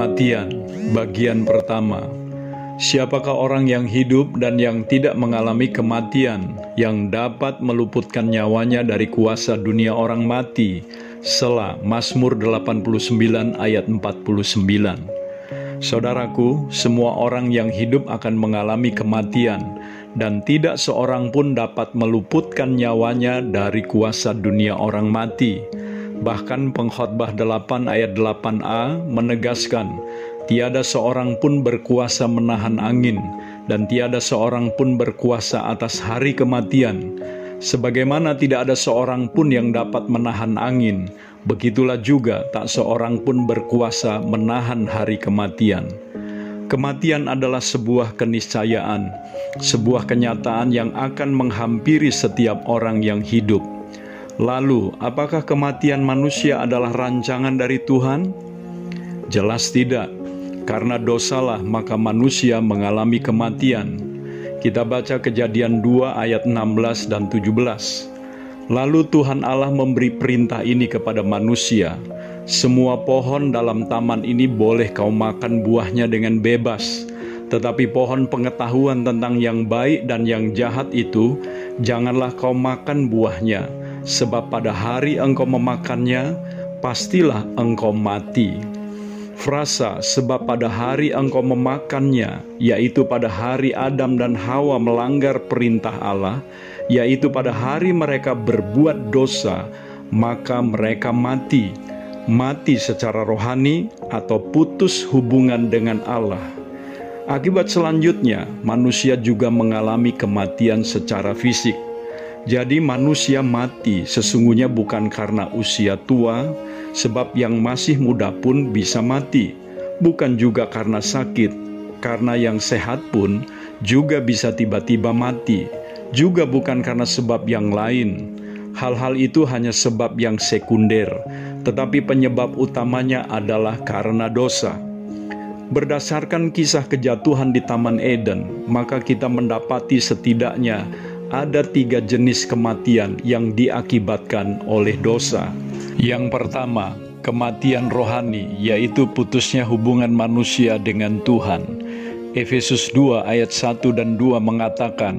Kematian, bagian pertama. Siapakah orang yang hidup dan yang tidak mengalami kematian, yang dapat meluputkan nyawanya dari kuasa dunia orang mati? Sela Mazmur 89 ayat 49. Saudaraku, semua orang yang hidup akan mengalami kematian, dan tidak seorang pun dapat meluputkan nyawanya dari kuasa dunia orang mati. Bahkan pengkhotbah 8 ayat 8a menegaskan, tiada seorang pun berkuasa menahan angin, dan tiada seorang pun berkuasa atas hari kematian. Sebagaimana tidak ada seorang pun yang dapat menahan angin, begitulah juga tak seorang pun berkuasa menahan hari kematian. Kematian adalah sebuah keniscayaan, sebuah kenyataan yang akan menghampiri setiap orang yang hidup. Lalu, apakah kematian manusia adalah rancangan dari Tuhan? Jelas tidak, karena dosalah maka manusia mengalami kematian. Kita baca kejadian 2 ayat 16 dan 17. Lalu Tuhan Allah memberi perintah ini kepada manusia, semua pohon dalam taman ini boleh kau makan buahnya dengan bebas, tetapi pohon pengetahuan tentang yang baik dan yang jahat itu, janganlah kau makan buahnya, sebab pada hari engkau memakannya, pastilah engkau mati. Frasa sebab pada hari engkau memakannya, yaitu pada hari Adam dan Hawa melanggar perintah Allah, yaitu pada hari mereka berbuat dosa, maka mereka mati, mati secara rohani atau putus hubungan dengan Allah. Akibat selanjutnya, manusia juga mengalami kematian secara fisik. Jadi manusia mati sesungguhnya bukan karena usia tua, sebab yang masih muda pun bisa mati. Bukan juga karena sakit, karena yang sehat pun juga bisa tiba-tiba mati. Juga bukan karena sebab yang lain. Hal-hal itu hanya sebab yang sekunder, tetapi penyebab utamanya adalah karena dosa. Berdasarkan kisah kejatuhan di Taman Eden, maka kita mendapati setidaknya ada tiga jenis kematian yang diakibatkan oleh dosa. Yang pertama, kematian rohani, yaitu putusnya hubungan manusia dengan Tuhan. Efesus 2 ayat 1 dan 2 mengatakan,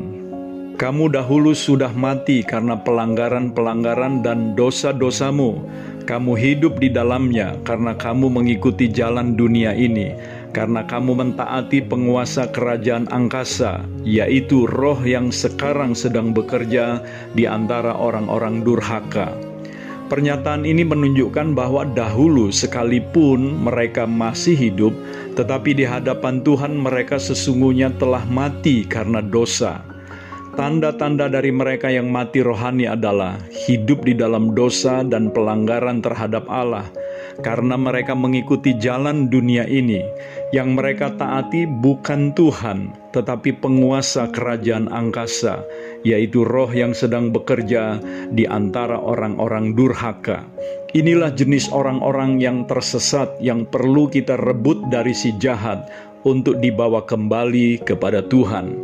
Kamu dahulu sudah mati karena pelanggaran-pelanggaran dan dosa-dosamu. Kamu hidup di dalamnya karena kamu mengikuti jalan dunia ini karena kamu mentaati penguasa kerajaan angkasa, yaitu roh yang sekarang sedang bekerja di antara orang-orang durhaka. Pernyataan ini menunjukkan bahwa dahulu sekalipun mereka masih hidup, tetapi di hadapan Tuhan mereka sesungguhnya telah mati karena dosa. Tanda-tanda dari mereka yang mati rohani adalah hidup di dalam dosa dan pelanggaran terhadap Allah, karena mereka mengikuti jalan dunia ini. Yang mereka taati bukan Tuhan, tetapi penguasa kerajaan angkasa, yaitu roh yang sedang bekerja di antara orang-orang durhaka. Inilah jenis orang-orang yang tersesat yang perlu kita rebut dari si jahat untuk dibawa kembali kepada Tuhan.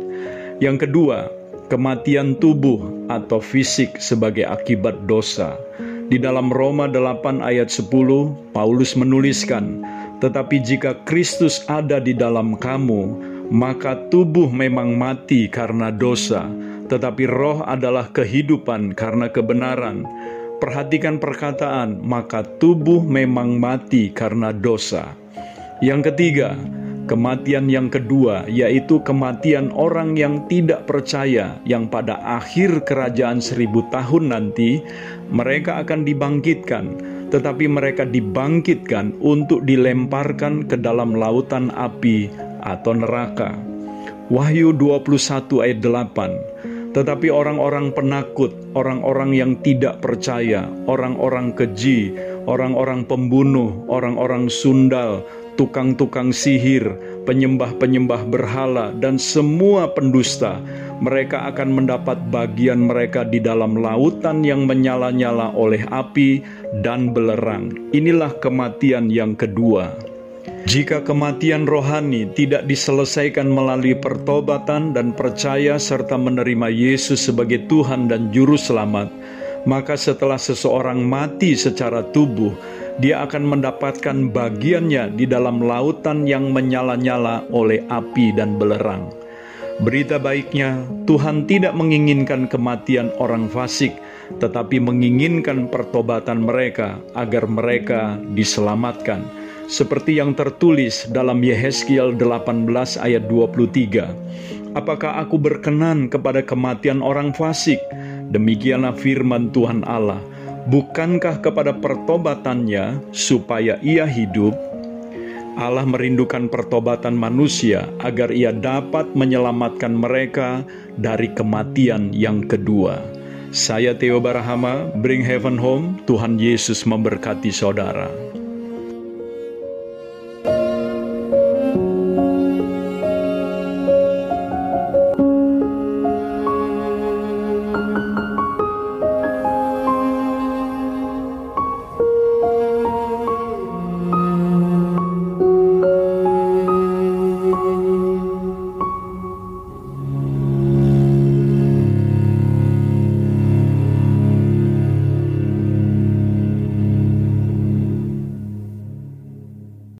Yang kedua, kematian tubuh atau fisik sebagai akibat dosa. Di dalam Roma 8 ayat 10, Paulus menuliskan, "Tetapi jika Kristus ada di dalam kamu, maka tubuh memang mati karena dosa, tetapi roh adalah kehidupan karena kebenaran." Perhatikan perkataan, "Maka tubuh memang mati karena dosa." Yang ketiga, Kematian yang kedua yaitu kematian orang yang tidak percaya yang pada akhir kerajaan seribu tahun nanti mereka akan dibangkitkan tetapi mereka dibangkitkan untuk dilemparkan ke dalam lautan api atau neraka. Wahyu 21 ayat 8 Tetapi orang-orang penakut, orang-orang yang tidak percaya, orang-orang keji, orang-orang pembunuh, orang-orang sundal, tukang-tukang sihir, penyembah-penyembah berhala, dan semua pendusta, mereka akan mendapat bagian mereka di dalam lautan yang menyala-nyala oleh api dan belerang. Inilah kematian yang kedua. Jika kematian rohani tidak diselesaikan melalui pertobatan dan percaya serta menerima Yesus sebagai Tuhan dan Juru Selamat, maka setelah seseorang mati secara tubuh, dia akan mendapatkan bagiannya di dalam lautan yang menyala-nyala oleh api dan belerang. Berita baiknya, Tuhan tidak menginginkan kematian orang fasik, tetapi menginginkan pertobatan mereka agar mereka diselamatkan. Seperti yang tertulis dalam Yehezkiel 18 ayat 23. Apakah aku berkenan kepada kematian orang fasik? Demikianlah firman Tuhan Allah Bukankah kepada pertobatannya supaya ia hidup? Allah merindukan pertobatan manusia agar ia dapat menyelamatkan mereka dari kematian yang kedua. Saya Theo Barahama, Bring Heaven Home, Tuhan Yesus memberkati saudara.